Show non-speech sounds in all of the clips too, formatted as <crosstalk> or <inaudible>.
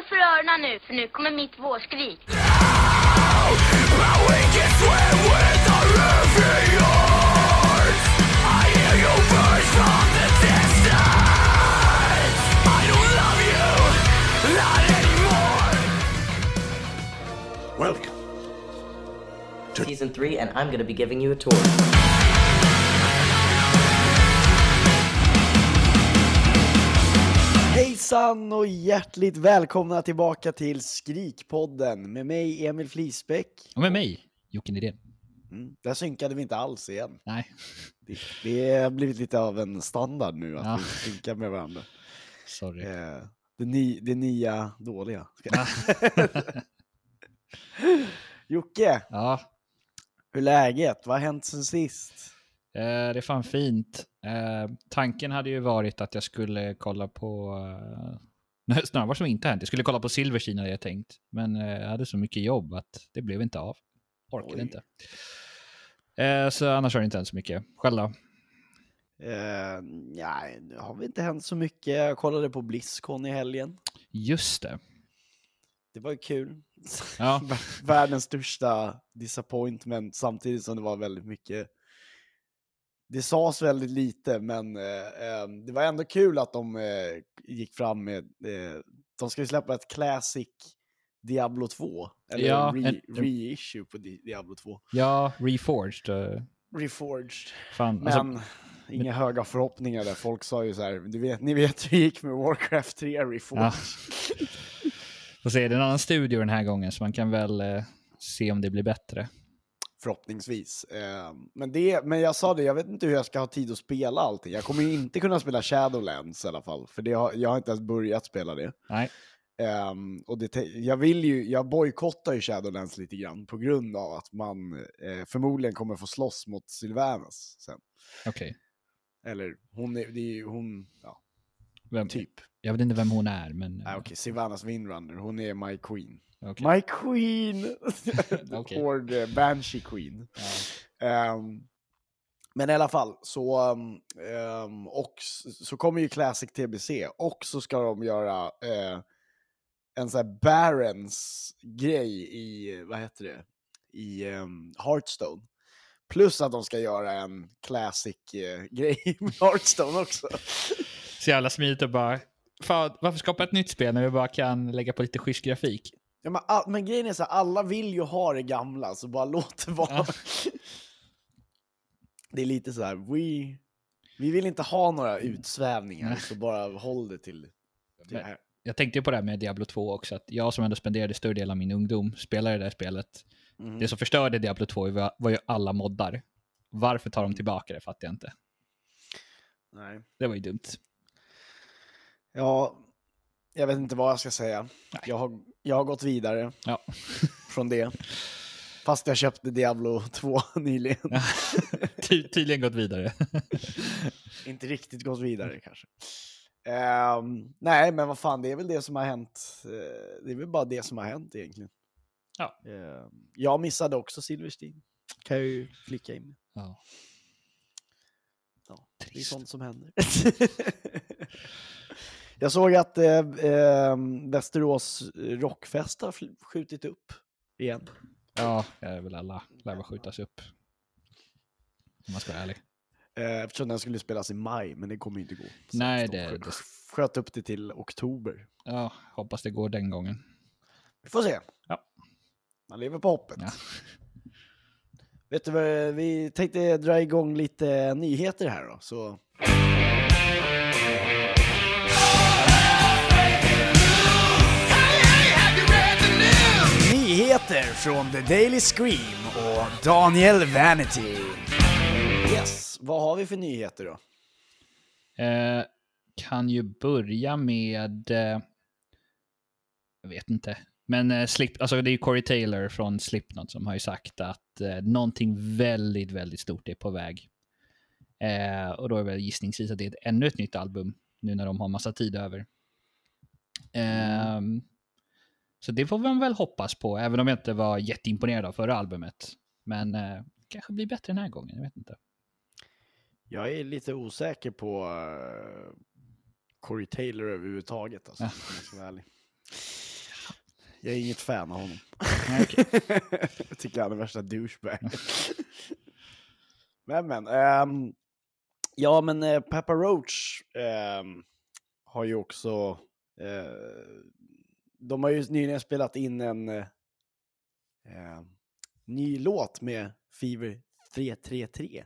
Håll för öronen nu, för nu kommer mitt vårskrik. Welcome. season three, and I'm gonna be giving you a tour. Hejsan och hjärtligt välkomna tillbaka till Skrikpodden med mig Emil Flisbäck. Och med mig, Jocke Nydén. Mm, där synkade vi inte alls igen. Nej, Det, det har blivit lite av en standard nu att Ja. vi synkar med varandra. sorry. Eh, det, ny, det nya dåliga. <laughs> Jocke, ja, hur är läget? Vad har hänt sen sist? Eh, det är fan fint. Eh, tanken hade ju varit att jag skulle kolla på... Eh, <laughs> snarare vad som inte hänt. Jag skulle kolla på Silverstein hade jag tänkt. Men eh, jag hade så mycket jobb att det blev inte av. Orkade Oj. inte. Så annars har det inte hänt så mycket. Själv då? Eh, nej, det har väl inte hänt så mycket. Jag kollade på Blizzcon i helgen. Just det. Det var ju kul. Ja, <laughs> världens största disappointment samtidigt som det var väldigt mycket. Det sades väldigt lite, men eh, eh, det var ändå kul att de eh, gick fram med. Eh, de ska ju släppa ett classic Diablo 2. Eller Ja, re, en- reissue på Di- Diablo 2. ja Reforged. eh, Reforged. fan, Men alltså, inga höga förhoppningar där. Folk sa ju så här, du vet, ni vet hur det gick med Warcraft 3 Reforged. Ja. Får se, det är en annan studio den här gången så man kan väl eh, se om det blir bättre. Förhoppningsvis. Eh, men, det, men jag sa det, jag vet inte hur jag ska ha tid att spela allting. Jag kommer ju inte kunna spela Shadowlands i alla fall, för det har, jag har inte ens börjat spela det. Nej, Ehm, och det, jag vill ju, jag bojkottar ju Shadowlands lite grann på grund av att man eh, förmodligen kommer få slåss mot Sylvanas sen. okej. Eller hon är, det är ju hon, ja, Vem- typ. Jag vet inte vem hon är, men... Nej okej, Sylvanas Windrunner, hon är my queen. Okej. My queen! <laughs> Okej. Hård eh, Banshee queen. Ja. Ehm, men i alla fall, så, um, och så kommer ju Classic TBC och så ska de göra eh, en sån här Barons grej i, vad heter det, i um, Hearthstone. Plus att de ska göra en Classic eh, <laughs> med Hearthstone också. Så jävla smidigt och bara... Fan, varför skapa ett nytt spel när vi bara kan lägga på lite schysst grafik? Ja, men, all, men grejen är så här, alla vill ju ha det gamla, så bara <laughs> låt det vara. Ja. <laughs> Det är lite så här, we, vi vill inte ha några utsvävningar, så bara håll det till, till det här. Jag tänkte ju på det här med Diablo 2 också, att jag som ändå spenderade större del av min ungdom spelade det där spelet. Mhm. Det som förstörde Diablo 2 var, var ju alla moddar. Varför tar de tillbaka det fattar jag inte. Nej. Det var ju dumt. Ja, jag vet inte vad jag ska säga. Jag har, jag har gått vidare Ja. <laughs> från det. Fast jag köpte Diablo <laughs> 2 nyligen. Ty tydligen gått vidare. <laughs> inte riktigt gått vidare kanske. Ehm, nej, men vad fan, det är väl det som har hänt. Eh, det är väl bara det som har hänt egentligen. Ja. Ehm, jag missade också Silverstein. Kan jag ju flicka in. ja. Ja, det är sånt som händer. Jag såg att eh, eh, Västerås rockfest har skjutit upp igen. ja, det är väl alla lär väl skjutas upp. Om man ska vara ärlig. Eh, eftersom den skulle spelas i maj, men det kommer ju inte gå. Så Nej, de det- skö- det- sköt upp det till oktober. Ja, hoppas det går den gången. Vi får se. Ja. Man lever på hoppet. Ja. Vet du vad, vi tänkte dra igång lite nyheter här då. Så... Nyheter från The Daily Scream och Daniel Vanity. Yes, vad har vi för nyheter då? Eh, kan ju börja med... Eh, jag vet inte. Men eh, Slip, alltså det är ju Corey Taylor från Slipknot som har ju sagt att eh, någonting väldigt, väldigt stort är på väg. Eh, och då är väl gissningsvis att det är ett, ännu ett nytt album nu när de har massa tid över. Ehm, så det får man väl hoppas på, även om jag inte var jätteimponerad av förra albumet. Men eh, kanske blir bättre den här gången, jag vet inte. Jag är lite osäker på uh, Corey Taylor överhuvudtaget. Alltså, Ja. jag. <laughs> Jag är inget fan av honom. Nej, okej. <laughs> jag tycker han är värsta douchebag. men men. ehm, ja men uh, Papa Roach ehm, har ju också... eh, de har ju nyligen spelat in en eh, eh, ny låt med Fever 333.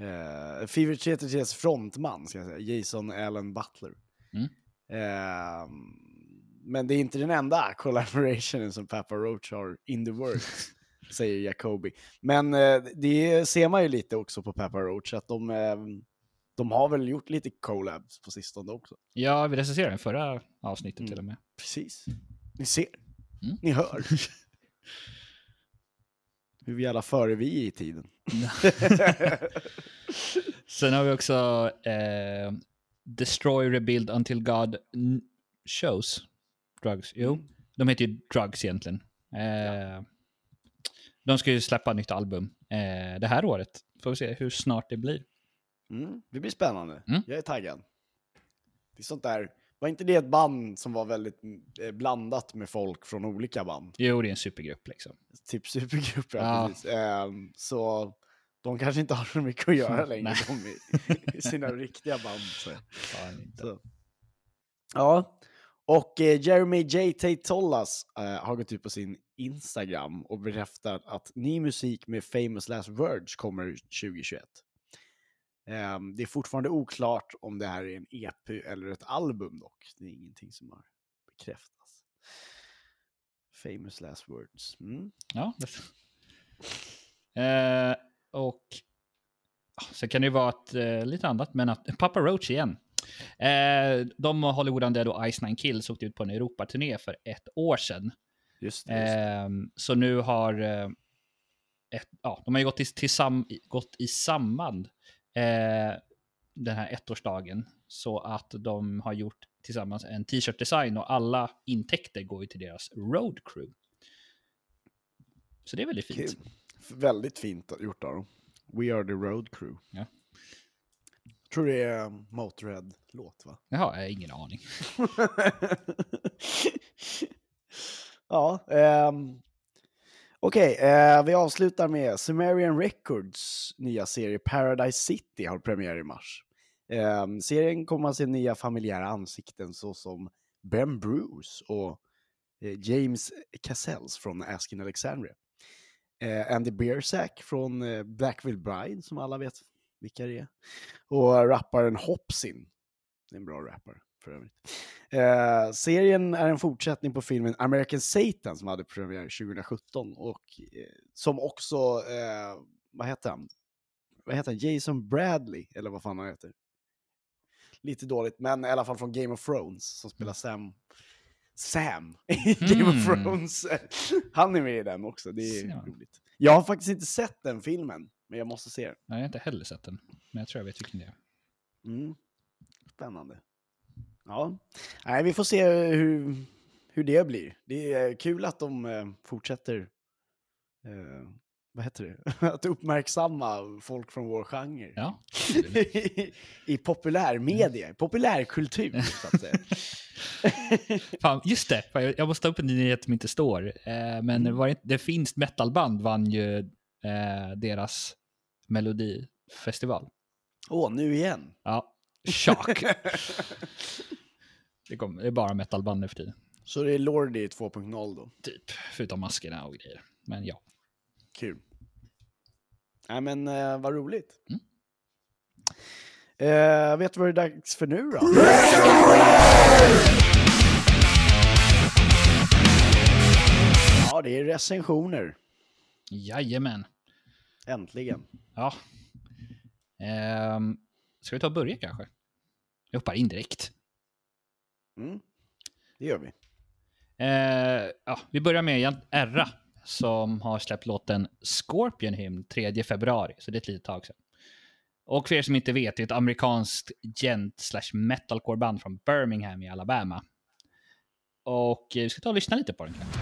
Uh, Fever 333s frontman, ska jag säga, Jason Allen Butler. Mm. Ehm, men det är inte den enda collaborationen som Papa Roach har in the works, <laughs> säger Jacobi. Men eh, det ser man ju lite också på Papa Roach, att de, eh, de har väl gjort lite collabs på sistone också. Ja, vi recenserade den förra avsnittet Mm. till och med. Precis. Ni ser. Mm. Ni hör. <laughs> Hur jävla före vi är i tiden. <laughs> Sen har vi också eh, Destroy, Rebuild Until God Shows. Drugs. Jo, Mm. de heter ju Drugs egentligen. Eh, De ska ju släppa nytt album eh, det här året. Får vi se hur snart det blir. Mm, det blir spännande. Mm. Jag är taggad. Det är sånt där. Var inte det ett band som var väldigt eh, blandat med folk från olika band? Jo, det är en supergrupp liksom. Typ supergrupper, Ja. precis. Ehm, så de kanske inte har så mycket att göra <laughs> längre, de i, sina riktiga band. Så. Så. Ja, och eh, Jeremy J. Tate Tollas eh, har gått ut på sin Instagram och berättat att ny musik med Famous Last Words kommer 2021. Ehm, det är fortfarande oklart om det här är en EP eller ett album dock. Det är ingenting som har bekräftats. Famous Last Words. Mm. Ja. Eh, och ja, så kan det ju vara ett, eh, lite annat, men att Papa Roach igen. Eh, de och Hollywood Undead och Ice Nine Kills åkte ut på en Europaturné för ett år sedan. Just det. Just det. Ehm, så nu har eh, ett, ja, de har ju gått i, tillsam, gått i samband eh, den här ettårsdagen så att de har gjort tillsammans en t-shirt-design och alla intäkter går ju till deras road crew. Så det är väldigt fint. Kul. Väldigt fint gjort av dem. We are the road crew. Ja. Jag tror det är Motörhead-låt va? Jaha, jag har ingen aning. <laughs> ja, ehm, okej. eh, vi avslutar med Sumerian Records nya serie Paradise City har premiär i mars. Eh, serien kommer att se nya familjära ansikten såsom Ben Bruce och eh, James Cassells från Askin Alexandria. Eh, Andy Beersack från eh, Blackville Bride, som alla vet vilka det är. Och rapparen Hopsin. Det är en bra rappare för övrigt. Eh, serien är en fortsättning på filmen American Satan som hade premiär 2017 och eh, som också, eh, vad heter han? Vad heter han? Jason Bradley, eller vad fan han heter. Lite dåligt, men i alla fall från Game of Thrones som spelar Sam. Sam <laughs> i Game of Mm. Thrones. Han är med i den också, det är Ja. roligt. Jag har faktiskt inte sett den filmen, men jag måste se den. Jag har inte heller sett den, men jag tror jag vet vilken det är. Mm. Spännande. Ja, nej, vi får se hur, hur det blir. Det är kul att de eh, fortsätter, eh, vad heter det, <laughs> att uppmärksamma folk från vår genre. Ja. I, <laughs> I populärmedia, populärkultur så att säga. <laughs> Fan, just det, jag- måste ta upp en nyhet som inte står. Eh, men Mm. var det, det finns metalband vann ju eh, deras melodifestival. Åh, nu igen. Ja, chock. <laughs> det, kom, det är bara metalband nu för tiden. Så det är Lordi 2.0 då. Typ, förutom maskerna och grejer. Men ja. Kul. Nej men eh, vad roligt. Mm. Eh, vet du vad det är dags för nu då? Ja, det är recensioner. Jajamän. Äntligen. Ja. Ehm, ska vi ta och börja kanske? Jag hoppar in direkt. Mm. Det gör vi. Eh, ja, vi börjar med Erra som har släppt låten Scorpion Hymn 3 februari, så det är ett litet tag sedan. Och för er som inte vet, det är ett amerikanskt gent slash metalcore-band från Birmingham i Alabama. Och eh, vi ska ta och lyssna lite på den kanske.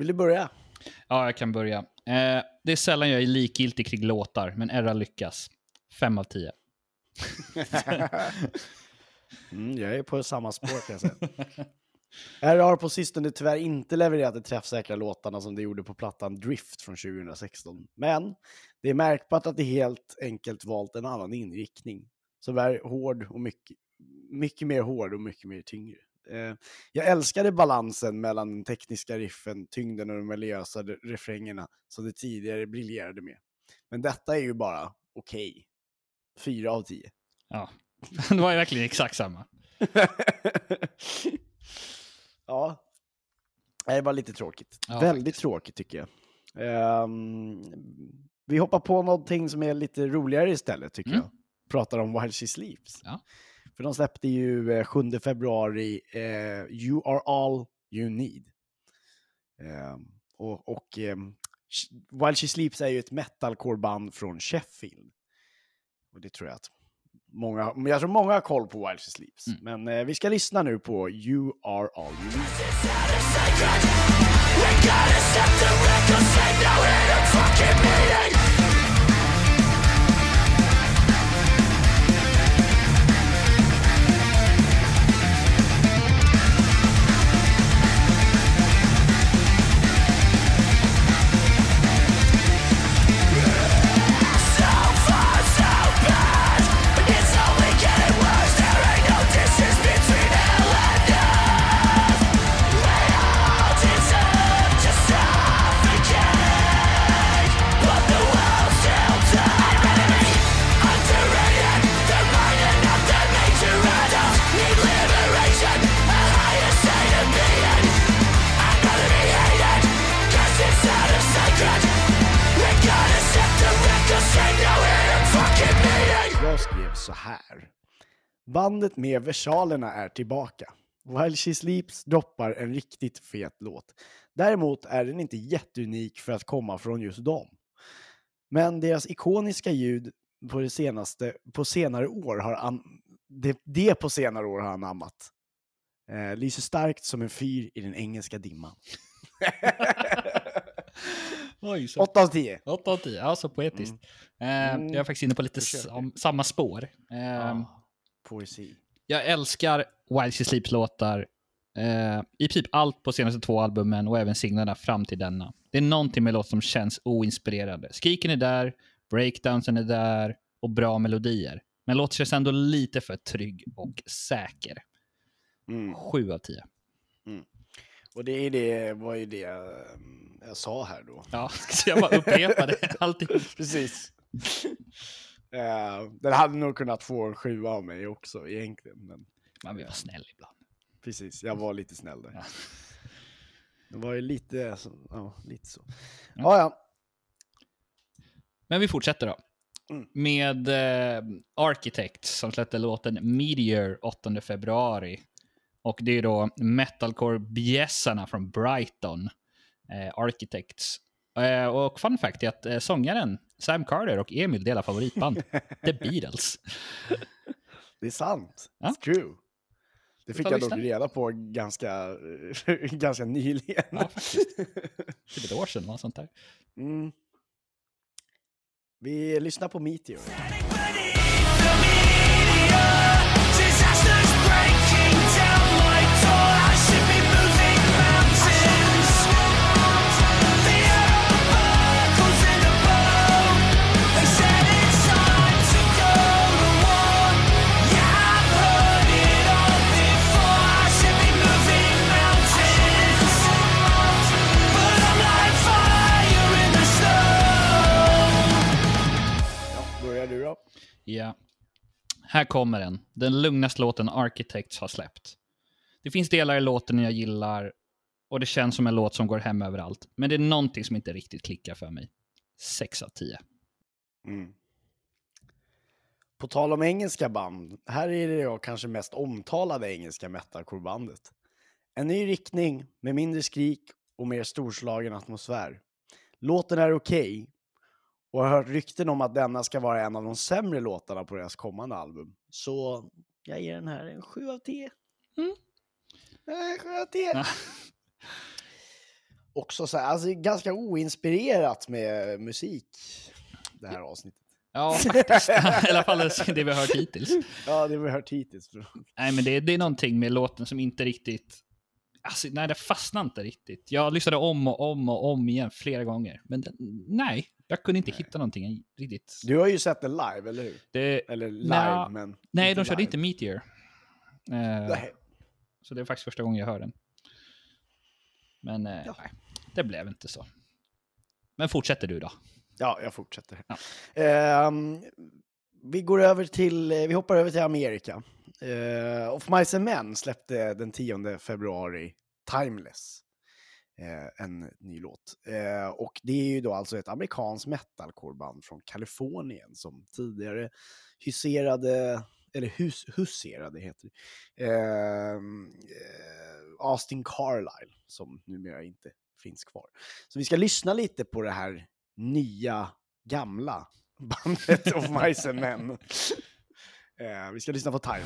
Vill du börja? Ja, jag kan börja. Eh, det är sällan jag är likgiltig kring låtar, men Erra lyckas. Fem av tio. <laughs> Mm, jag är på samma spår kan jag säga. <laughs> R har på sistone tyvärr inte levererat de träffsäkra låtarna som det gjorde på plattan Drift från 2016. Men det är märkbart att det helt enkelt valt en annan inriktning. Som är hård och mycket, mycket mer hård och mycket mer tyngre. Eh, jag älskade balansen mellan den tekniska riffen, tyngden och de melodiösa re- refrängerna som det tidigare briljerade med. Men detta är ju bara okej. Fyra av tio. Ja, <laughs> det var ju verkligen exakt samma. <laughs> ja. Det var lite tråkigt. Ja, Väldigt faktiskt. tråkigt tycker jag. Ehm, vi hoppar på någonting som är lite roligare istället tycker Mm. jag. Pratar om While She Sleeps. Ja. För de släppte ju eh, 7 februari eh, You Are All You Need. Ehm, och och ehm, While She Sleeps är ju ett metalcore-band från Sheffield. Och det tror jag att många, jag tror många har koll på While She Sleeps. Mm. Men eh, vi ska lyssna nu på You Are All You Need. Bandet med versalerna är tillbaka. While She Sleeps droppar en riktigt fet låt. Däremot är den inte jätteunik för att komma från just dem. Men deras ikoniska ljud på, det senaste, på senare år har an, det, det på senare år har anammat. Eh, lyser starkt som en fyr i den engelska dimman. <laughs> Oj, så 8 av 10. 8 av 10, ja så poetiskt. Eh, Mm. Jag är faktiskt inne på lite sam, samma spår. Eh, Ja, poesi. Jag älskar While She Sleeps-låtar. Eh, I princip allt på senaste två albumen och även singlarna fram till denna. Det är någonting med låt som känns oinspirerande. Skriken är där, breakdownsen är där och bra melodier. Men låt känns ändå lite för trygg och säker. Mm. Sju av tio. Och det, är det var ju det ehm, jag sa här då. Ja, <laughs> så jag bara upprepade <laughs> allting. Precis. Eh, den hade nog kunnat få en sjua av mig också egentligen. Men Man vill vara snäll ibland. precis, jag var lite snäll där. Ja. Det var ju lite, så, ja, lite så. Ja. Ja, ja. Men vi fortsätter då. Mm. Med eh, Architects som släppte låten Meteor 8 februari. Och det är då metalcore-bjässarna från Brighton, eh, Architects. Eh, och fun fact är att eh, sångaren Sam Carter och Emil delar favoritband, <laughs> The Beatles. Det är sant. Ja. It's true. Det fick jag dock reda på ganska, <laughs> ganska nyligen. Ja, faktiskt. Typ ett år sedan, något sånt där. mm. Vi lyssnar på Meteor. Ja. Här kommer den. Den lugnaste låten Architects har släppt. Det finns delar i låten jag gillar och det känns som en låt som går hem överallt. Men det är någonting som inte riktigt klickar för mig. 6 av 10. Mm. På tal om engelska band, här är det jag kanske mest omtalade engelska metalcore-bandet. En ny riktning med mindre skrik och mer storslagen atmosfär. Låten är okej och har hört rykten om att denna ska vara en av de sämre låtarna på deras kommande album. Så jag ger den här en 7 av 10. Mm. Eh, 7 av 10. Ja. <laughs> också så här, alltså, ganska oinspirerat med musik, det här avsnittet. Ja, <laughs> faktiskt. <laughs> I alla fall det vi har hört hittills. Ja, det har vi hört hittills. Nej, men det, det är någonting med låten som inte riktigt... Alltså, nej, det fastnar inte riktigt. Jag lyssnade om och om och om igen flera gånger. Men den, nej, jag kunde inte hitta någonting riktigt. Du har ju sett den live, eller hur? Det, Eller live, Nja, men... nej, de körde live. inte Meteor. Eh, Nej. Så det är faktiskt första gången jag hör den. Men eh, Ja. nej, det blev inte så. Men fortsätter du då? Ja, jag fortsätter. Ja. Ehm, vi går över till, eh, vi hoppar över till Amerika. Uh, Of Mice and Men släppte den 10 februari Timeless. Eh, en ny låt. Eh, och det är ju då alltså ett amerikanskt metalcoreband från Kalifornien som tidigare huserade, eller hus, huserade heter det, Ehm, eh, Austin Carlyle, som numera inte finns kvar. Så vi ska lyssna lite på det här nya, gamla <laughs> bandet of Mice and Men. Eh, vi ska lyssna på Time.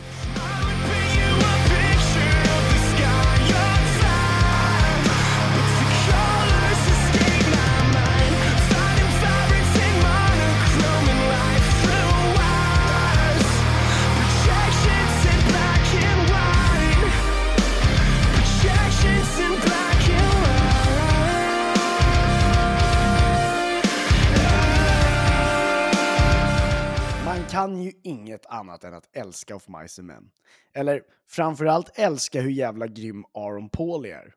Kan ju inget annat än att älska of Mice and Men. Eller framförallt älska hur jävla grym Aaron Paul är.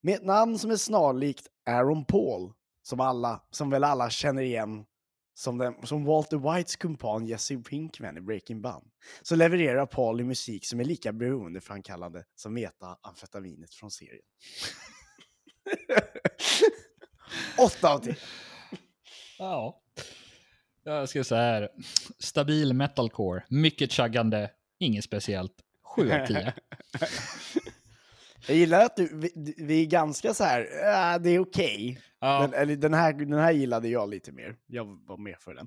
Med ett namn som är snarlikt Aaron Paul, som, alla, som väl alla känner igen som, den, som Walter Whites kumpan Jesse Pinkman i Breaking Bad, så levererar Paul i musik som är lika beroendeframkallande som metaamfetaminet från serien. <laughs> Åtta av tio. Ja. Jag ska säga här. Stabil metalcore, mycket chuggande, inget speciellt. 7 av 10. <laughs> Jag gillar att du, vi, vi är ganska så här, äh, det är okej. Ja. Den, här, den här gillade jag lite mer. Jag var med för den.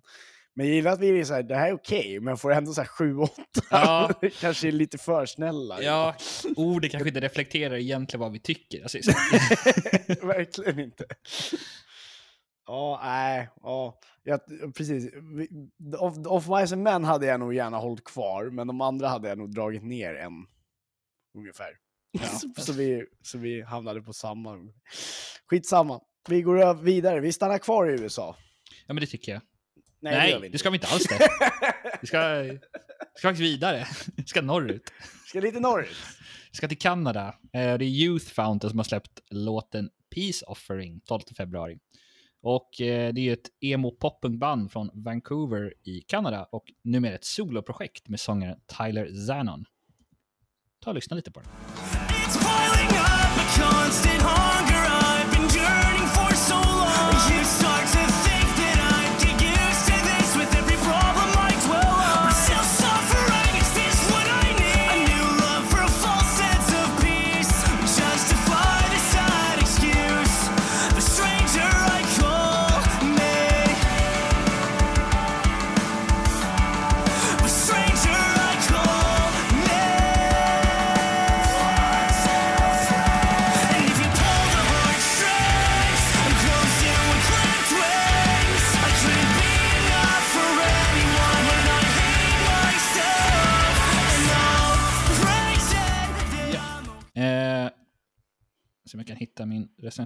Men jag gillar att vi är så här, det här är okej, men får ändå så här 7-8. Ja. <laughs> Kanske är lite för snälla. Ja, ordet kanske inte reflekterar egentligen vad vi tycker. Alltså, <laughs> så- Verkligen inte. Ja, nej, ja. Jag, precis. Vi- Of, and Men hade jag nog gärna hållit kvar, men de andra hade jag nog dragit ner en. Ungefär. så, så, vi, så vi hamnade på samma. Skitsamma. Vi går vidare. Vi stannar kvar i USA. ja, men det tycker jag. Nej, det Nej, gör vi det, ska vi inte alls det. Vi ska, vi ska faktiskt vidare. Vi ska norrut. Ska lite norrut. Vi ska till Kanada. Eh, Det är Youth Fountain som har släppt låten Peace Offering 12 februari. Och eh, det är ju ett emo-poppunkband från Vancouver i Kanada och numera ett soloprojekt med sångaren Tyler Zanon. Ta och lyssna lite på den.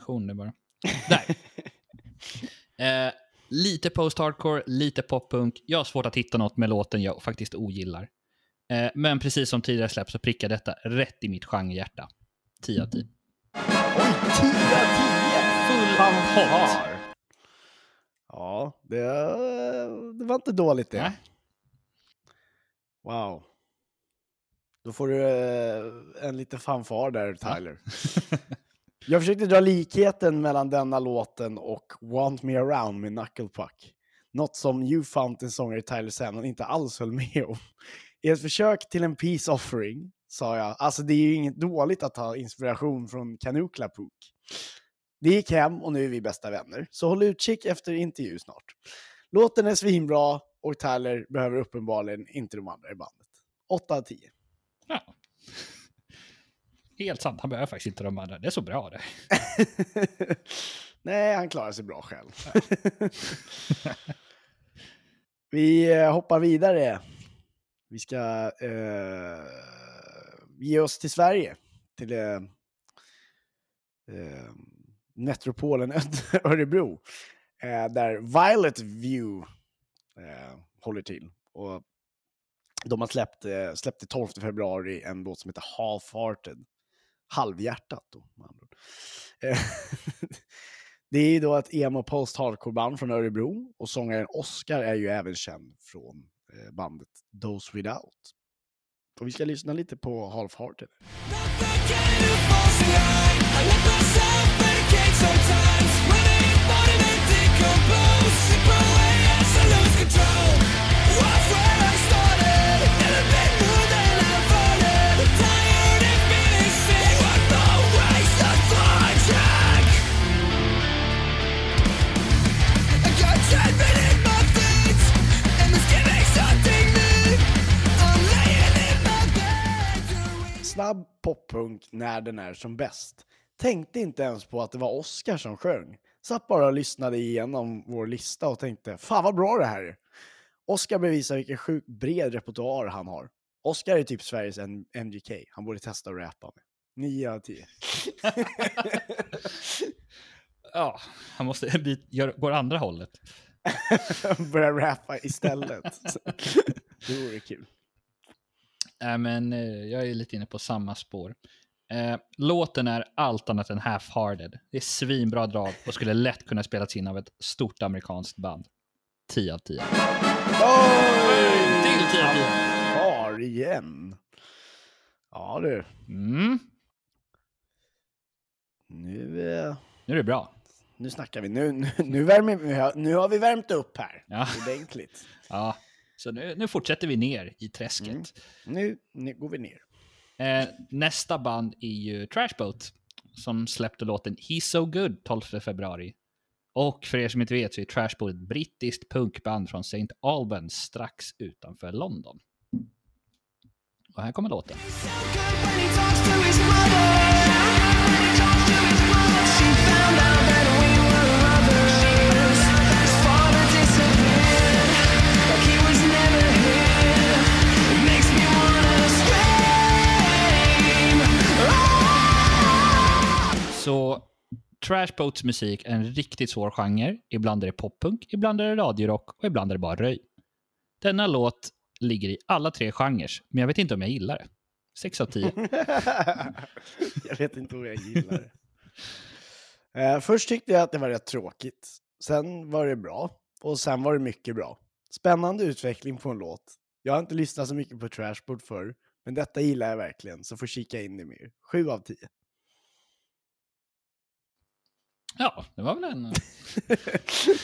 Recension nu bara. <laughs> Där. Eh, lite post-hardcore, lite pop-punk. Jag har svårt att hitta något med låten jag faktiskt ogillar. Eh, men precis som tidigare släpp så prickar detta rätt i mitt genrehjärta. 10 av 10. Oj, 10 av 10! Full Fanfar. Ja, det, det var inte dåligt det. Nej. Wow. Då får du eh, en liten fanfar där, Tyler. <laughs> Jag försökte dra likheten mellan denna låten och Want Me Around med Knucklepuck. Något som You Fountains sångare Tyler Sennon inte alls höll med om. I ett försök till en peace offering, sa jag, alltså det är ju inget dåligt att ta inspiration från Kanukla Pook. Det gick hem och nu är vi bästa vänner, så håll utkik efter intervju snart. Låten är svinbra och Tyler behöver uppenbarligen inte de andra i bandet. 8 av 10. Helt sant, han behöver faktiskt inte de andra. Det är så bra det. <laughs> Nej, han klarar sig bra själv. <laughs> vi eh, hoppar vidare. Vi ska eh, ge oss till Sverige. Till eh, eh, metropolen <laughs> Örebro. Eh, där Violet View eh, håller till. Och de har släppt, släppte 12 februari en låt som heter Half-Hearted. Halvhjärtat då. med andra ord. Eh, <laughs> det är ju då ett emo post hardcore-band från Örebro och sångaren Oscar är ju även känd från eh, bandet Those Without. Och vi ska lyssna lite på Half-Hearted. Snabb poppunk när den är som bäst. Tänkte inte ens på att det var Oscar som sjöng. Satt bara och lyssnade igenom vår lista och tänkte, fan vad bra det här är. Oscar bevisar vilken sjukt bred repertoar han har. Oscar är typ Sveriges MGK. Han borde testa att rappa med. 9 av 10. <laughs> Ja, han måste <laughs> byta, gör, går andra hållet. <laughs> Börja rappa istället. det vore kul. Äh, men eh, jag är lite inne på samma spår. Eh, låten är allt annat än half-hearted. Det är svinbra drag och skulle lätt kunna spelas in av ett stort amerikanskt band. 10 av 10. Oj! Till 10 av 10. Har igen. Ja du. Mm, Nu, eh, nu är det bra. nu snackar vi. Nu, nu, nu, värmer, vi- nu har vi värmt upp här. Ja. Ordentligt. Ja, så nu, nu fortsätter vi ner i träsket. Mm. Nu, nu går vi ner. Eh, nästa band är ju Trashboat som släppte låten He's So Good 12 februari. Och för er som inte vet så är Trashboat ett brittiskt punkband från St. Albans strax utanför London. Och här kommer låten. Så Trashboats musik är en riktigt svår genre. Ibland är det poppunk, ibland är det radiorock och ibland är det bara röj. Denna låt ligger i alla tre genrer, men jag vet inte om jag gillar det. 6 av 10. <laughs> jag vet inte om jag gillar det. Eh, först tyckte jag att det var rätt tråkigt. Sen var det bra. Och sen var det mycket bra. Spännande utveckling på en låt. Jag har inte lyssnat så mycket på Trashboard förr, men detta gillar jag verkligen, så får kika in det mer. 7 av 10. Ja, det var väl en... <laughs>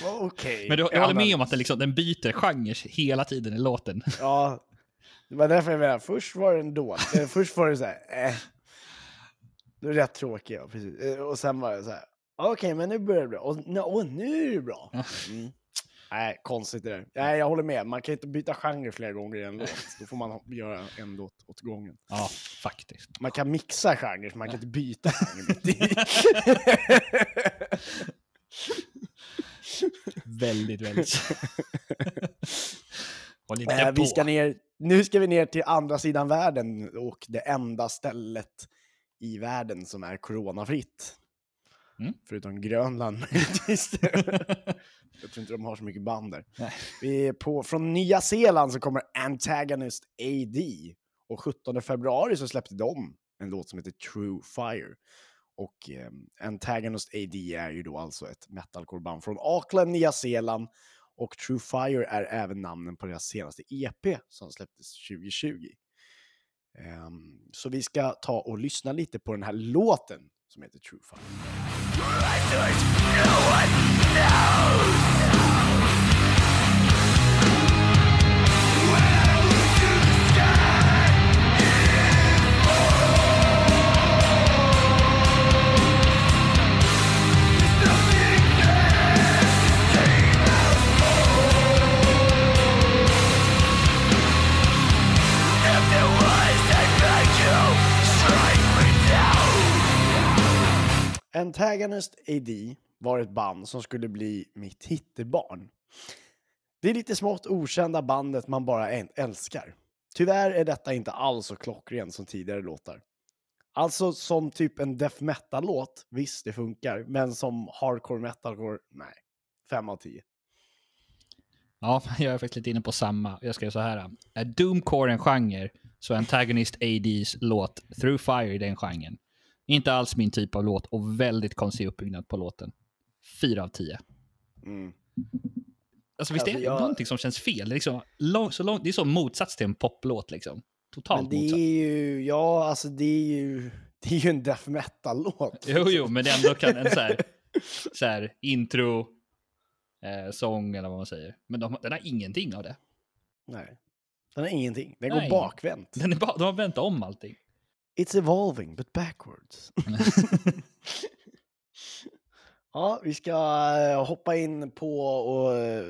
Vad Okej. Men du, jag Ja, håller med men- om att den, liksom, den byter genre hela tiden i låten. <laughs> Ja, det var därför jag menade, först var den dålig. Eh, först var det så här, eh. Det var rätt tråkig, ja, precis. Eh, Och sen var det så här, okej, men nu börjar det bra. Och, nu- och nu är det bra. Mm. Nej, konstigt det där. Nej, jag håller med. Man kan inte byta genre flera gånger i en låt. Då får man ha- göra en låt åt gången. Ja, faktiskt. Man kan mixa genrer, man kan inte byta genre mitt <laughs> i. Väldigt, väldigt. Håll inte Eh, på. vi ska ner, nu ska vi ner till andra sidan världen och det enda stället i världen som är coronafritt. Mm. Förutom Grönland. <laughs> <laughs> Jag tror inte de har så mycket band där. Nej. Vi är på, från Nya Zeeland så kommer Antagonist AD. Och 17 februari så släppte de en låt som heter True Fire. Och eh, Antagonist AD är ju då alltså ett metalcoreband från Auckland, Nya Zeeland. Och True Fire är även namnen på deras senaste EP som släpptes 2020. Ehm, så vi ska ta och lyssna lite på den här låten som heter True Fire. If Antagonist AD var ett band som skulle bli mitt hittebarn. Det är lite smått okända bandet man bara älskar. Tyvärr är detta inte alls så klockrent som tidigare låtar. Alltså som typ en death metal-låt, visst det funkar, men som hardcore metalcore, nej. Fem av tio. Ja, <laughs> jag är faktiskt lite inne på samma. Jag skrev så här. Äh, är Doomcore en genre så är Antagonist ADs låt Through Fire den genren. Inte alls min typ av låt och väldigt konstig uppbyggnad på låten. Fyra av tio. Mm. Alltså visst Alltså, är det jag- någonting som känns fel? Det är, liksom lång, så lång, det är så motsats till en poplåt liksom. Totalt Men det motsats. är ju, ja alltså det är ju, <laughs> det är ju en death metal-låt. Jo, jo, men det ändå kan en så här, <laughs> så här intro, eh, sång eller vad man säger. Men de, den har ingenting av det. Nej. Den har ingenting. Den Nej. går bakvänt. Den är bara, de har vänt om allting. It's evolving, but backwards. <laughs> <laughs> ja, vi ska eh, hoppa in på och, eh,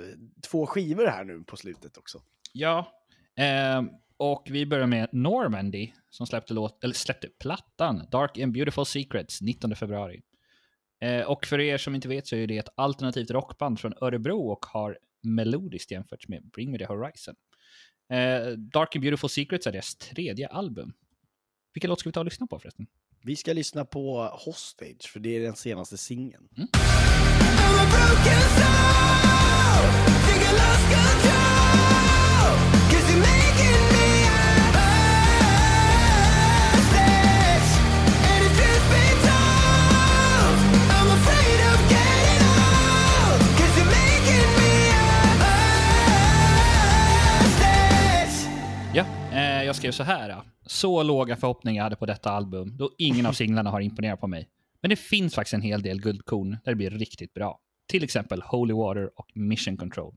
två skivor här nu på slutet också. Ja, eh, och vi börjar med Normandy som släppte, låt, eller släppte plattan Dark and Beautiful Secrets 19 februari. Eh, och för er som inte vet så är det ett alternativt rockband från Örebro och har melodiskt jämfört med Bring Me The Horizon. Eh, Dark and Beautiful Secrets är deras tredje album. Vilken låt ska vi ta och lyssna på förresten? Vi ska lyssna på Hostage, för det är den senaste singeln. Hostage. Ja, eh, jag skrev så här. Så låga förhoppningar jag hade på detta album, då ingen av singlarna har imponerat på mig. Men det finns faktiskt en hel del guldkorn där det blir riktigt bra. Till exempel Holy Water och Mission Control.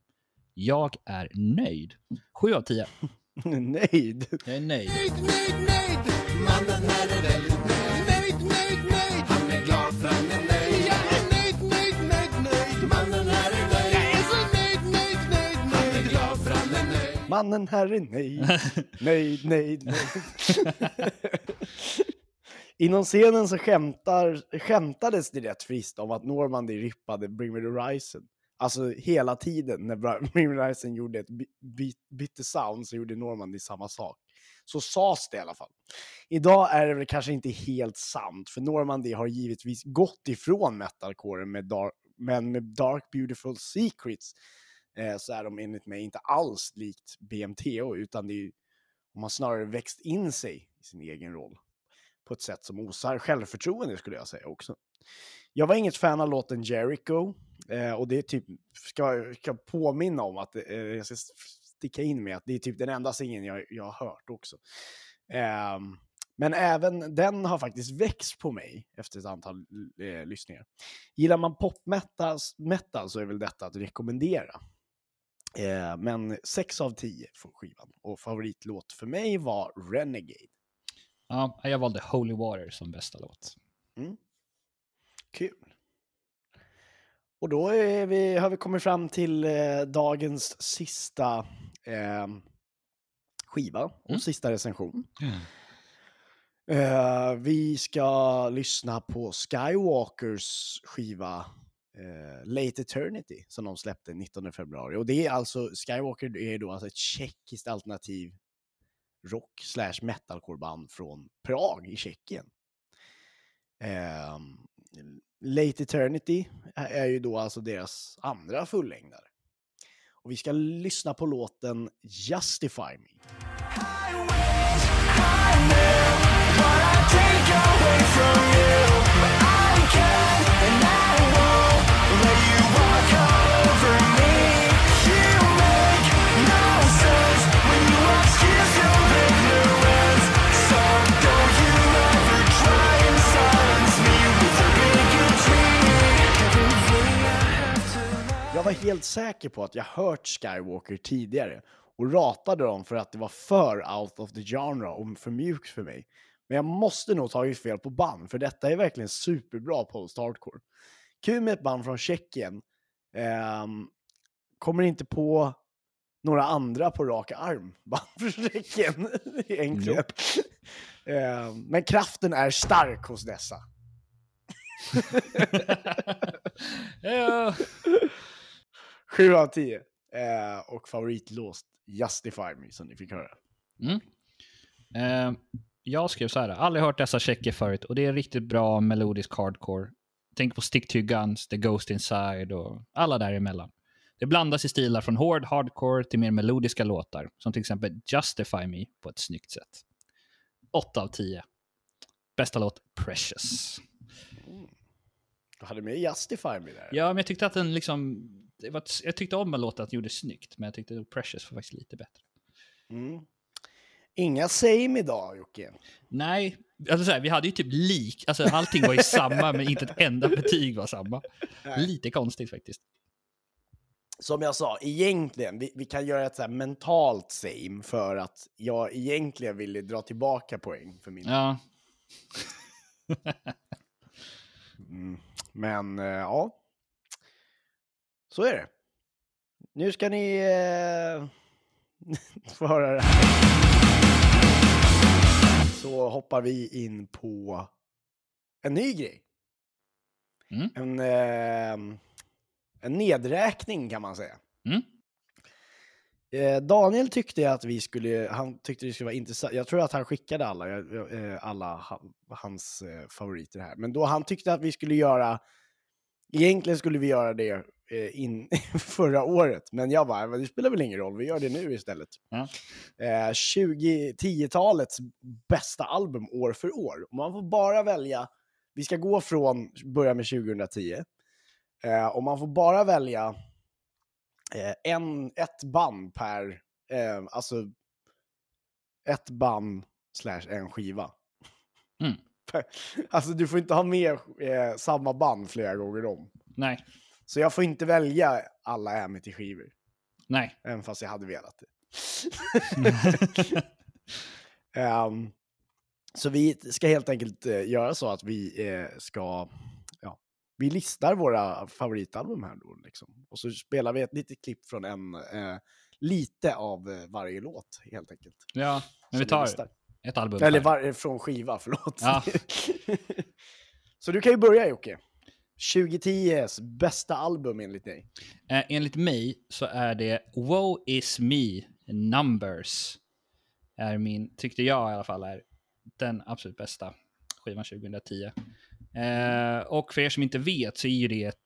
Jag är nöjd. 7 av 10. <laughs> Nöjd. Jag är nöjd. Nöjd, nöjd, nöjd. Mannen är Mannen här är <laughs> nöjd. Nöjd, nöjd, nöjd. Inom scenen så skämtar, skämtades det rätt friskt om att Normandy rippade Bring Me The Horizon. Alltså hela tiden när <laughs> Bring Me The Horizon gjorde ett bytte sound så gjorde Normandy samma sak. Så sades det i alla fall. Idag är det väl kanske inte helt sant, för Normandy har givetvis gått ifrån metalcoren med dark, men med Dark Beautiful Secrets eh, så är de enligt mig inte alls likt BMTO, utan det är ju, de har snarare växt in sig i sin egen roll på ett sätt som osar självförtroende skulle jag säga också. Jag var inget fan av låten Jericho eh, och det är typ, ska, ska påminna om att eh, jag ska sticka in med att det är typ den enda singeln jag, jag har hört också. Eh, men även den har faktiskt växt på mig efter ett antal eh, lyssningar. Gillar man popmetal metal så är väl detta att rekommendera. Eh, men 6 av 10 får skivan. Och favoritlåt för mig var Renegade. Ja, jag valde Holy Water som bästa låt. Kul. Och då vi, har vi kommit fram till eh, dagens sista eh, skiva och Mm. sista recension. Eh, vi ska lyssna på Skywalkers skiva eh, Late Eternity som de släppte 19 februari. Och det är alltså, Skywalker är då alltså ett tjeckiskt alternativ rock slash metalcore-band från Prag i Tjeckien. Eh, Late Eternity är- är ju då alltså deras andra fullängdare. Och vi ska lyssna på låten Justify Me. Jag var helt säker på att jag hört Skywalker tidigare och ratade dem för att det var för out of the genre och för mjukt för mig. Men jag måste nog tagit fel på band, för detta är verkligen superbra post-hardcore. Kul med ett band från Tjeckien. Ehm, kommer inte på några andra på rak arm <laughs> band från Tjeckien egentligen. Ehm, men kraften är stark hos dessa. <laughs> ja. 7 av 10. Eh, och favoritlåst Justify Me som ni fick höra. Mm. Eh, jag skrev så här, aldrig hört dessa checker förut och det är riktigt bra melodisk hardcore. Tänk på Stick to Guns, The Ghost Inside och alla däremellan. Det blandas i stilar från hård hardcore till mer melodiska låtar, som till exempel Justify Me på ett snyggt sätt. 8 av 10. Bästa låt, Precious. Du hade med Justify Me där. Ja, men jag tyckte att den liksom... Det var, jag tyckte om en låt att den gjorde snyggt, men jag tyckte att Precious var faktiskt lite bättre. Mm. Inga same idag Jocke. Nej, alltså så här, vi hade ju typ lik, alltså allting var ju samma, men inte ett enda betyg var samma. Lite konstigt faktiskt. Som jag sa, egentligen, vi, vi kan göra ett så här mentalt same för att jag egentligen ville dra tillbaka poäng för min. Ja, Mm. Men eh, ja, så är det. Nu ska ni eh, <laughs> få höra det här. Så hoppar vi in på en ny grej. Mm. En, eh, en nedräkning kan man säga. Mm. Eh, Daniel tyckte att vi skulle, han tyckte det skulle vara intressant. Jag tror att han skickade alla, jag- eh, alla ha- hans eh, favoriter här. Men då han tyckte att vi skulle göra, egentligen skulle vi göra det eh, in, <laughs> förra året. Men jag bara, "Men det spelar väl ingen roll, vi gör det nu istället. Ja. Eh, 20, 10-talets bästa album år för år. Man får bara välja, vi ska gå från, börja med 2010. Eh, och man får bara välja eh, en, ett band per, eh, alltså ett band slash en skiva. Mm. <laughs> alltså du får inte ha med eh, samma band flera gånger om. nej, Så jag får inte välja alla Amity-skivor, nej. även fast jag hade velat det. <laughs> <laughs> Ehm, så vi ska helt enkelt eh, göra så att vi eh, ska, ja, vi listar våra favoritalbum här då liksom. Och så spelar vi ett litet klipp från en, eh, lite av eh, varje låt helt enkelt. Ja, men vi tar listar. Ett album. Eller var, från skiva, förlåt. Ja. <laughs> så du kan ju börja Jocke. 2010s bästa album enligt dig. Eh, enligt mig så är det Woe is me numbers. Är min, tyckte jag i alla fall, är den absolut bästa skivan 2010. Eh, och för er som inte vet så är ju det ett,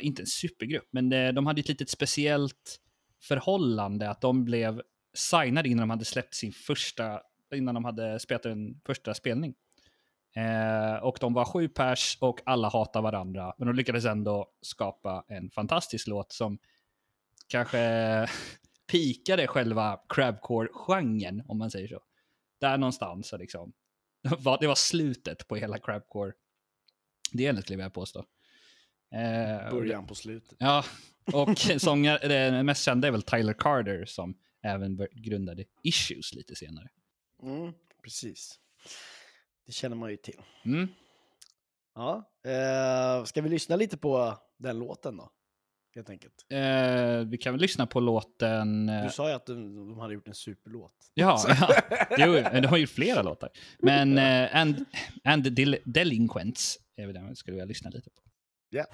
inte en supergrupp, men det, de hade ett litet speciellt förhållande att de blev signade innan de hade släppt sin första, innan de hade spelat en första spelning. Eh, och de var sju pers och alla hatar varandra. Men de lyckades ändå skapa en fantastisk låt som kanske <laughs> pikade själva crabcore-genren, om man säger så. Där någonstans, så liksom. <laughs> Det var, slutet på hela crabcore-delen, skulle jag vilja påstå. Eh, Början på slutet. Ja, <laughs> och sångare, det mest kända är väl Tyler Carter som även grundade Issues lite senare. Mm, precis. Det känner man ju till. Mm. Ja, eh, ska vi lyssna lite på den låten då? Helt enkelt. Eh, vi kan väl lyssna på låten... eh, Du sa ju att de, de hade gjort en superlåt. Ja, ja. Jo, de har gjort flera låtar. Men eh, and, and Del- Delinquents är väl den jag skulle vilja lyssna lite på. Ja.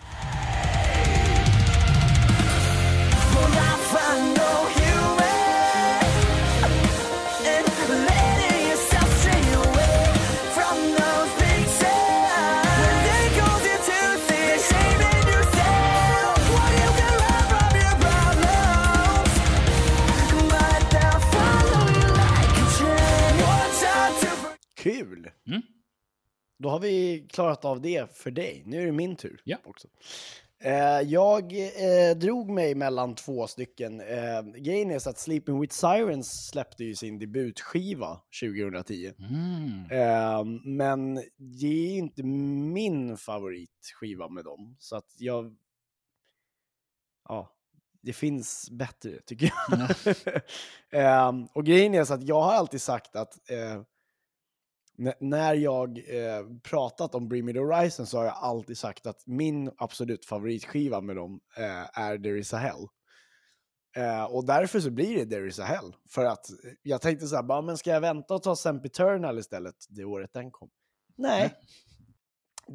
Kul! Mm. Då har vi klarat av det för dig. Nu är det min tur. Ja. Också. Eh, jag eh, drog mig mellan två stycken. Eh, grejen är så att Sleeping with Sirens släppte ju sin debutskiva 2010. Mm. Eh, men det är inte min favoritskiva med dem. Så att jag... Ja, det finns bättre tycker jag. <laughs> eh, och grejen är så att jag har alltid sagt att eh, N- när jag eh, pratat om Bring Me The Horizon så har jag alltid sagt att min absolut favoritskiva med dem eh, är There Is A Hell. Eh, och därför så blir det There Is A Hell. För att eh, jag tänkte så här, bara, men ska jag vänta och ta Sempiternal istället det året den kom? Nej. <laughs>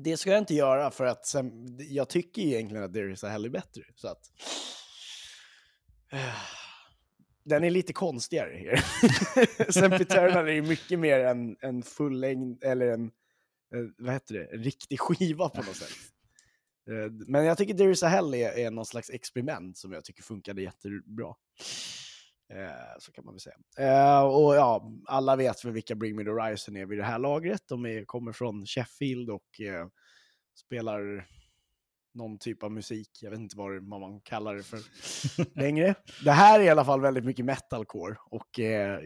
Det ska jag inte göra för att sen, jag tycker egentligen att There is a hell är bättre. Så att, den är lite konstigare här. <laughs> Sempiternal är ju mycket mer en, en fullängd, eller en, eh, vad heter det, en riktig skiva på något sätt. Eh, men jag tycker There is a hell är, är någon slags experiment som jag tycker funkade jättebra. Eh, så kan man väl säga. Eh, och ja, alla vet väl vilka Bring Me The Horizon är vid det här lagret. De är, kommer från Sheffield och eh, spelar någon typ av musik. Jag vet inte vad, man kallar det för <laughs> längre. Det här är i alla fall väldigt mycket metalcore och eh,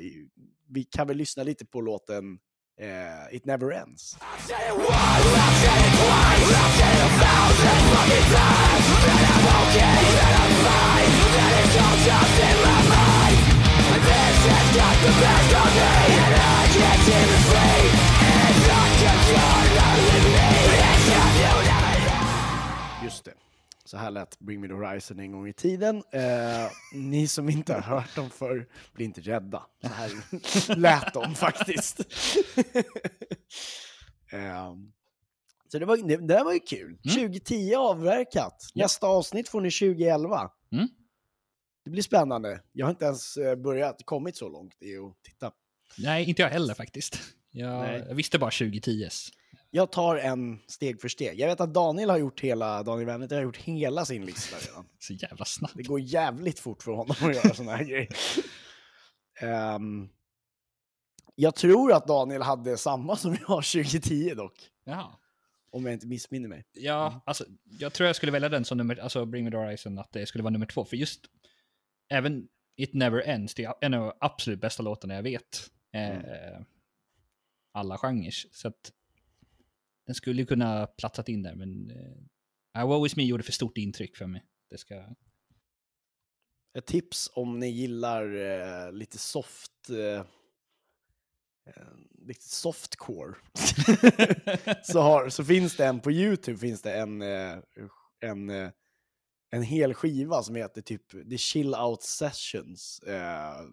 vi kan väl lyssna lite på låten eh, It Never Ends. Just det. Så här lät Bring Me The Horizon en gång i tiden. Eh, ni som inte har hört dem för bli inte rädda. Så här <laughs> lät de faktiskt. <laughs> eh, så det, var, det, det där var ju kul. 2010 avverkat. Nästa avsnitt får ni 2011. Mm. Det blir spännande. Jag har inte ens eh, börjat, kommit så långt i att titta. Nej, inte jag heller faktiskt. Jag, jag visste bara 2010s. Jag tar en steg för steg. Jag vet att Daniel har gjort hela, Daniel Wennerter har gjort hela sin lista redan. <laughs> Så jävla snabbt. Det går jävligt fort för honom att göra såna här grejer. <laughs> Ehm, jag tror att Daniel hade samma som jag <laughs> 2010 dock. Ja. Om jag inte missminner mig. Ja, alltså, jag tror jag skulle välja den som nummer, alltså Bring Me The Horizon, att det skulle vara nummer två. För just, även It Never Ends, det är en av de absolut bästa låtarna jag vet. Eh, alla genrer. Så att den skulle kunna platsat in där, men eh, I Will Always Me gjorde för stort intryck för mig. Det ska... Ett tips om ni gillar eh, lite soft... Eh, lite softcore. <laughs> så, har, så finns det en på YouTube, finns det en, en, en hel skiva som heter typ The Chill Out Sessions eh,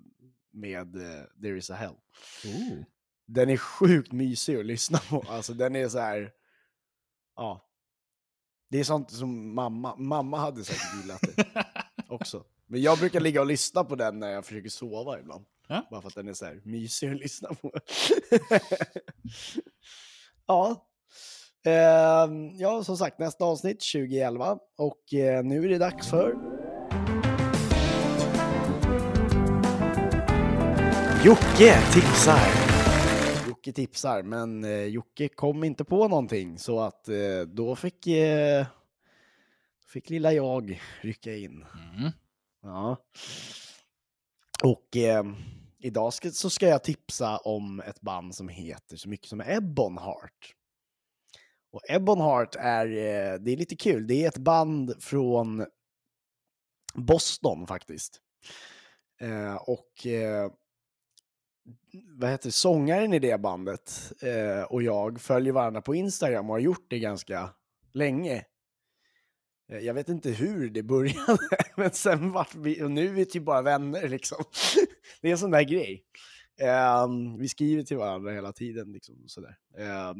med eh, There Is A Hell. Ooh. Den är sjukt mysig att lyssna på. Alltså den är så här. Ja. Det är sånt som mamma, mamma hade säkert gillat det <laughs> också. Men jag brukar ligga och lyssna på den när jag försöker sova ibland. Ja. Bara för att den är så här mysig att lyssna på. <laughs> ja. Ehm, ja, som sagt, nästa avsnitt 2011. Och eh, nu är det dags för... Jocke tipsar. Jocke tipsar, men eh, Jocke kom inte på någonting så att eh, då fick, eh, fick lilla jag rycka in. Mm. Ja. Och eh, idag ska, så ska jag tipsa om ett band som heter så mycket som Ebonheart. Och Ebonheart är, eh, det är lite kul, det är ett band från Boston faktiskt. Eh, och eh, vad heter sångaren i det bandet eh, och jag följer varandra på Instagram och har gjort det ganska länge. Eh, Jag vet inte hur det började, <laughs> men sen vart vi, och nu är vi typ bara vänner liksom. <laughs> Det är en sån där grej. Eh, vi skriver till varandra hela tiden liksom sådär. Ehm,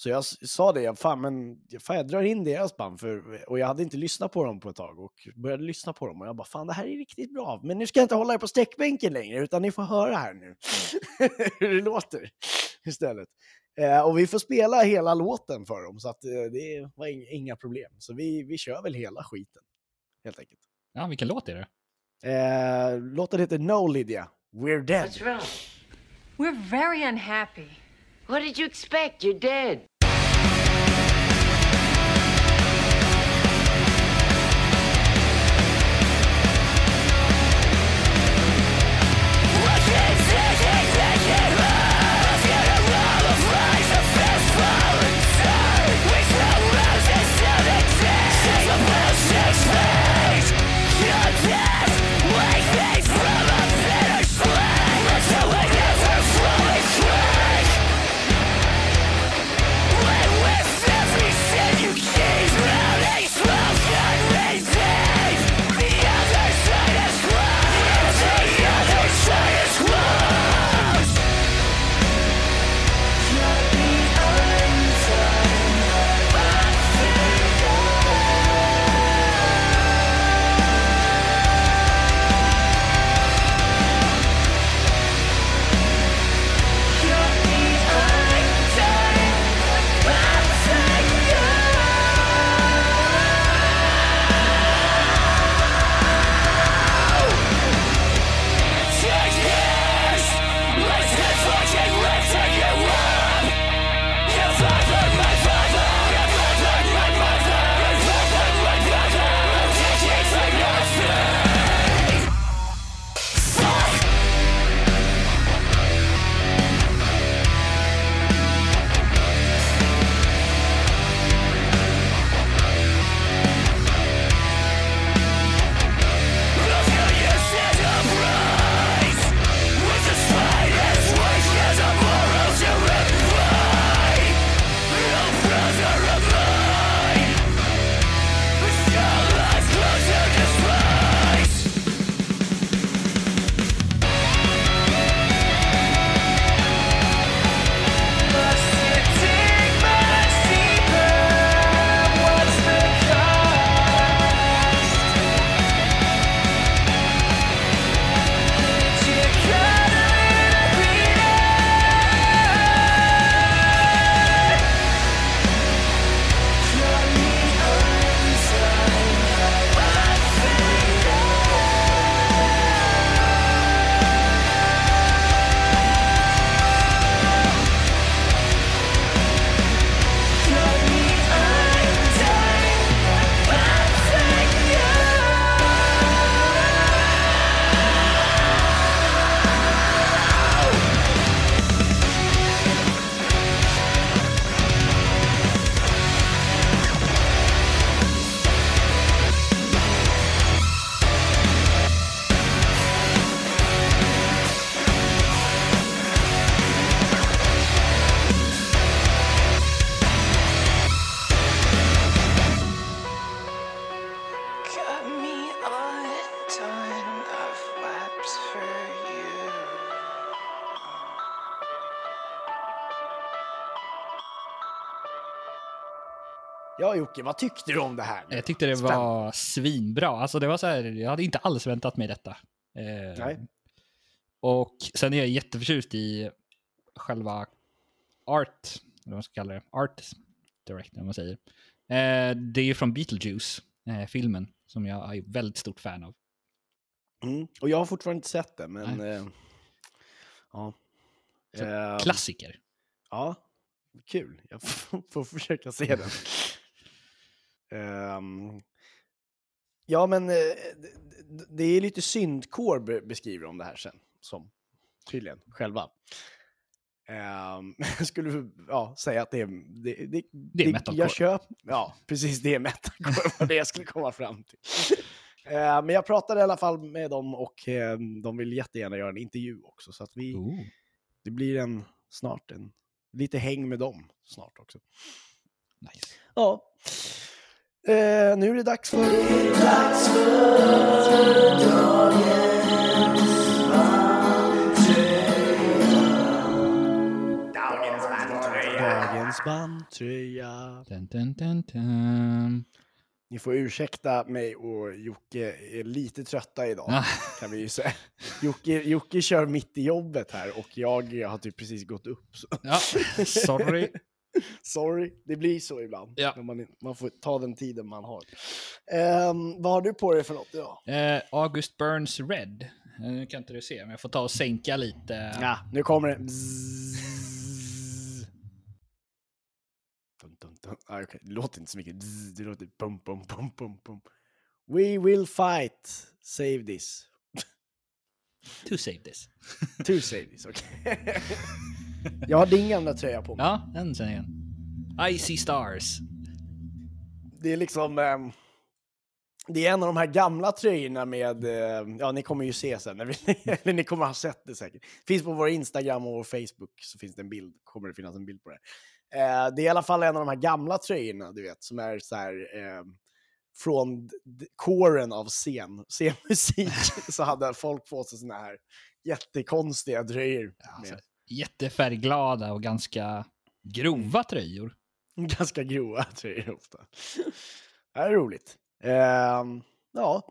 så jag sa det, jag, fan, men, fan jag drar in deras band, för, och jag hade inte lyssnat på dem på ett tag och började lyssna på dem och jag bara, fan det här är riktigt bra, men nu ska jag inte hålla er på sträckbänken längre, utan ni får höra här nu <laughs> hur det låter istället. Eh, och vi får spela hela låten för dem, så att eh, det var ing- inga problem. Så vi, vi kör väl hela skiten, helt enkelt. Ja, vilken låt är det? Eh, låten heter No Lydia, We're Dead. What's wrong? We're very unhappy. What did you expect? You're dead. Jocke, vad tyckte du om det här? nu? Jag tyckte det Spännande. var svinbra. Alltså det var så här, jag hade inte alls väntat mig detta. Eh, Nej. Och sen är jag jätteförtjust i själva art, eller vad man ska kalla det, art direct, om man säger. Eh, det är ju från Beetlejuice, eh, filmen, som jag är väldigt stort fan av. Mm. Och jag har fortfarande inte sett det, men... Eh, ja. Eh, Klassiker. Ja, kul. Jag får, <laughs> får försöka se den. Ehm, ja, men eh, det, är lite syndkår be- beskriver om det här sen, som tydligen själva. Ehm, jag <laughs> skulle ja, säga att det är... Det, det, Det är metalcore. Jag köp, ja, precis. Det är metalcore, var det jag skulle komma fram till. Ehm, men jag pratade i alla fall med dem och eh, de vill jättegärna göra en intervju också. Så att vi, Ooh. det blir en snart en lite häng med dem snart också. Nice. Ja. Eh, nu är det dags för... Dagens bandtröja. Dun, dun, dun, dun. Ni får ursäkta mig och Jocke är lite trötta idag. Ah. Kan vi ju säga. Jocke, Jocke kör mitt i jobbet här och jag har typ precis gått upp. Så. Ja, sorry. <laughs> Sorry, det blir så ibland. Ja. När man, man får ta den tiden man har. Ehm, vad har du på dig för något idag? Eh, August Burns Red. Eh, Nu kan inte du se, men jag får ta och sänka lite. Ja, nu kommer det. Dun, dun, dun. Ah, okej, Det låter inte så mycket. Det låter pum, pum, pum, pum, pum. We will fight. Save this. To save this. To save this, okej. <laughs> Jag har din gamla tröja på mig. Ja, den säger jag. Icy Stars. Det är liksom... ehm, det är en av de här gamla tröjorna med, eh, ja ni kommer ju se sen, när vi, <laughs> eller ni kommer ha sett det säkert. Finns på vår Instagram och vår Facebook så finns det en bild, kommer det finnas en bild på det. Eh, det är i alla fall en av de här gamla tröjorna, du vet, som är så här eh, från kåren av scen, <laughs> scenmusik, så hade folk på sig såna här jättekonstiga tröjor. Alltså, Med jättefärgglada och ganska grova tröjor. <laughs> ganska grova tröjor ofta. <laughs> Det är roligt. Ehm, ja.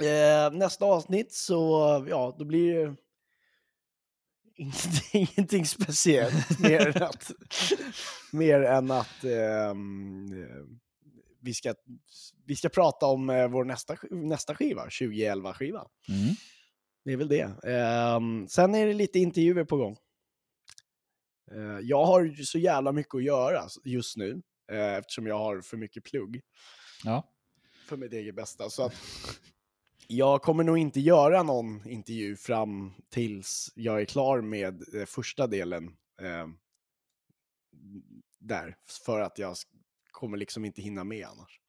Eh, nästa avsnitt så, ja, då blir det <laughs> ingenting, speciellt mer än att, mer än att eh, vi, ska, vi ska prata om eh, vår nästa, nästa skiva, 2011-skiva. Mm. Det är väl det. Ehm, sen är det lite intervjuer på gång. Eh, jag har ju så jävla mycket att göra just nu, eh, eftersom jag har för mycket plugg Ja. för mitt eget bästa. Så att jag kommer nog inte göra någon intervju fram tills jag är klar med eh, första delen eh, där, för att jag kommer liksom inte hinna med annars.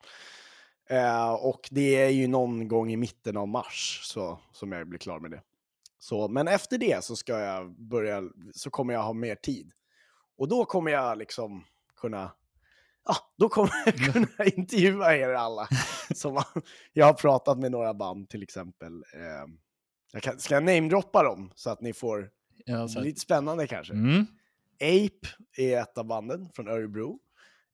Eh, och det är ju någon gång i mitten av mars så, som jag blir klar med det. Så, men efter det så ska jag börja, så kommer jag ha mer tid. Och då kommer jag liksom kunna, ja, då kommer jag kunna <laughs> intervjua er alla. <laughs> Som jag har pratat med några band till exempel. Eh, jag kan, ska jag namedroppa dem så att ni får, Alltså, lite spännande kanske. mm. Ape är ett av banden från Örebro.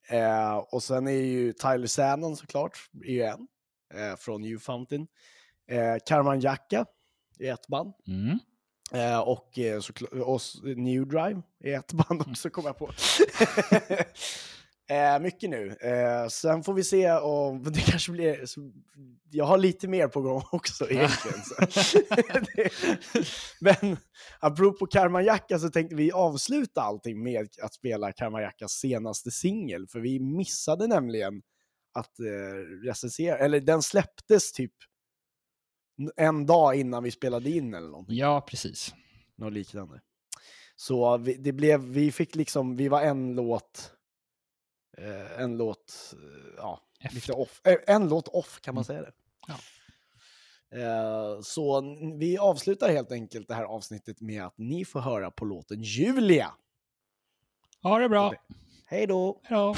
Eh, och sen är ju Tyler Sannon såklart, är ju en, eh, från New Fountain. Eh, Karman Jacka är ett band. Mm. Eh, och, eh, och New Drive är ett band också, kom jag på. <laughs> <laughs> eh, mycket nu. Eh, sen får vi se om <laughs> det kanske blir... Jag har lite mer på gång <laughs> också egentligen. Det, <laughs> men apropå Karmajacka så tänkte vi avsluta allting med att spela Karmajackas senaste singel. För vi missade nämligen att eh, recensera, eller den släpptes typ en dag innan vi spelade in eller någonting. Ja, precis. Något liknande. Så vi, det blev, vi fick liksom, vi var en låt, eh, en låt, eh, ja, lite off. Eh, en låt off, kan man Mm. säga det? Ja. Eh, så vi avslutar helt enkelt det här avsnittet med att ni får höra på låten Julia. Ha det bra. Hej då! Hej då.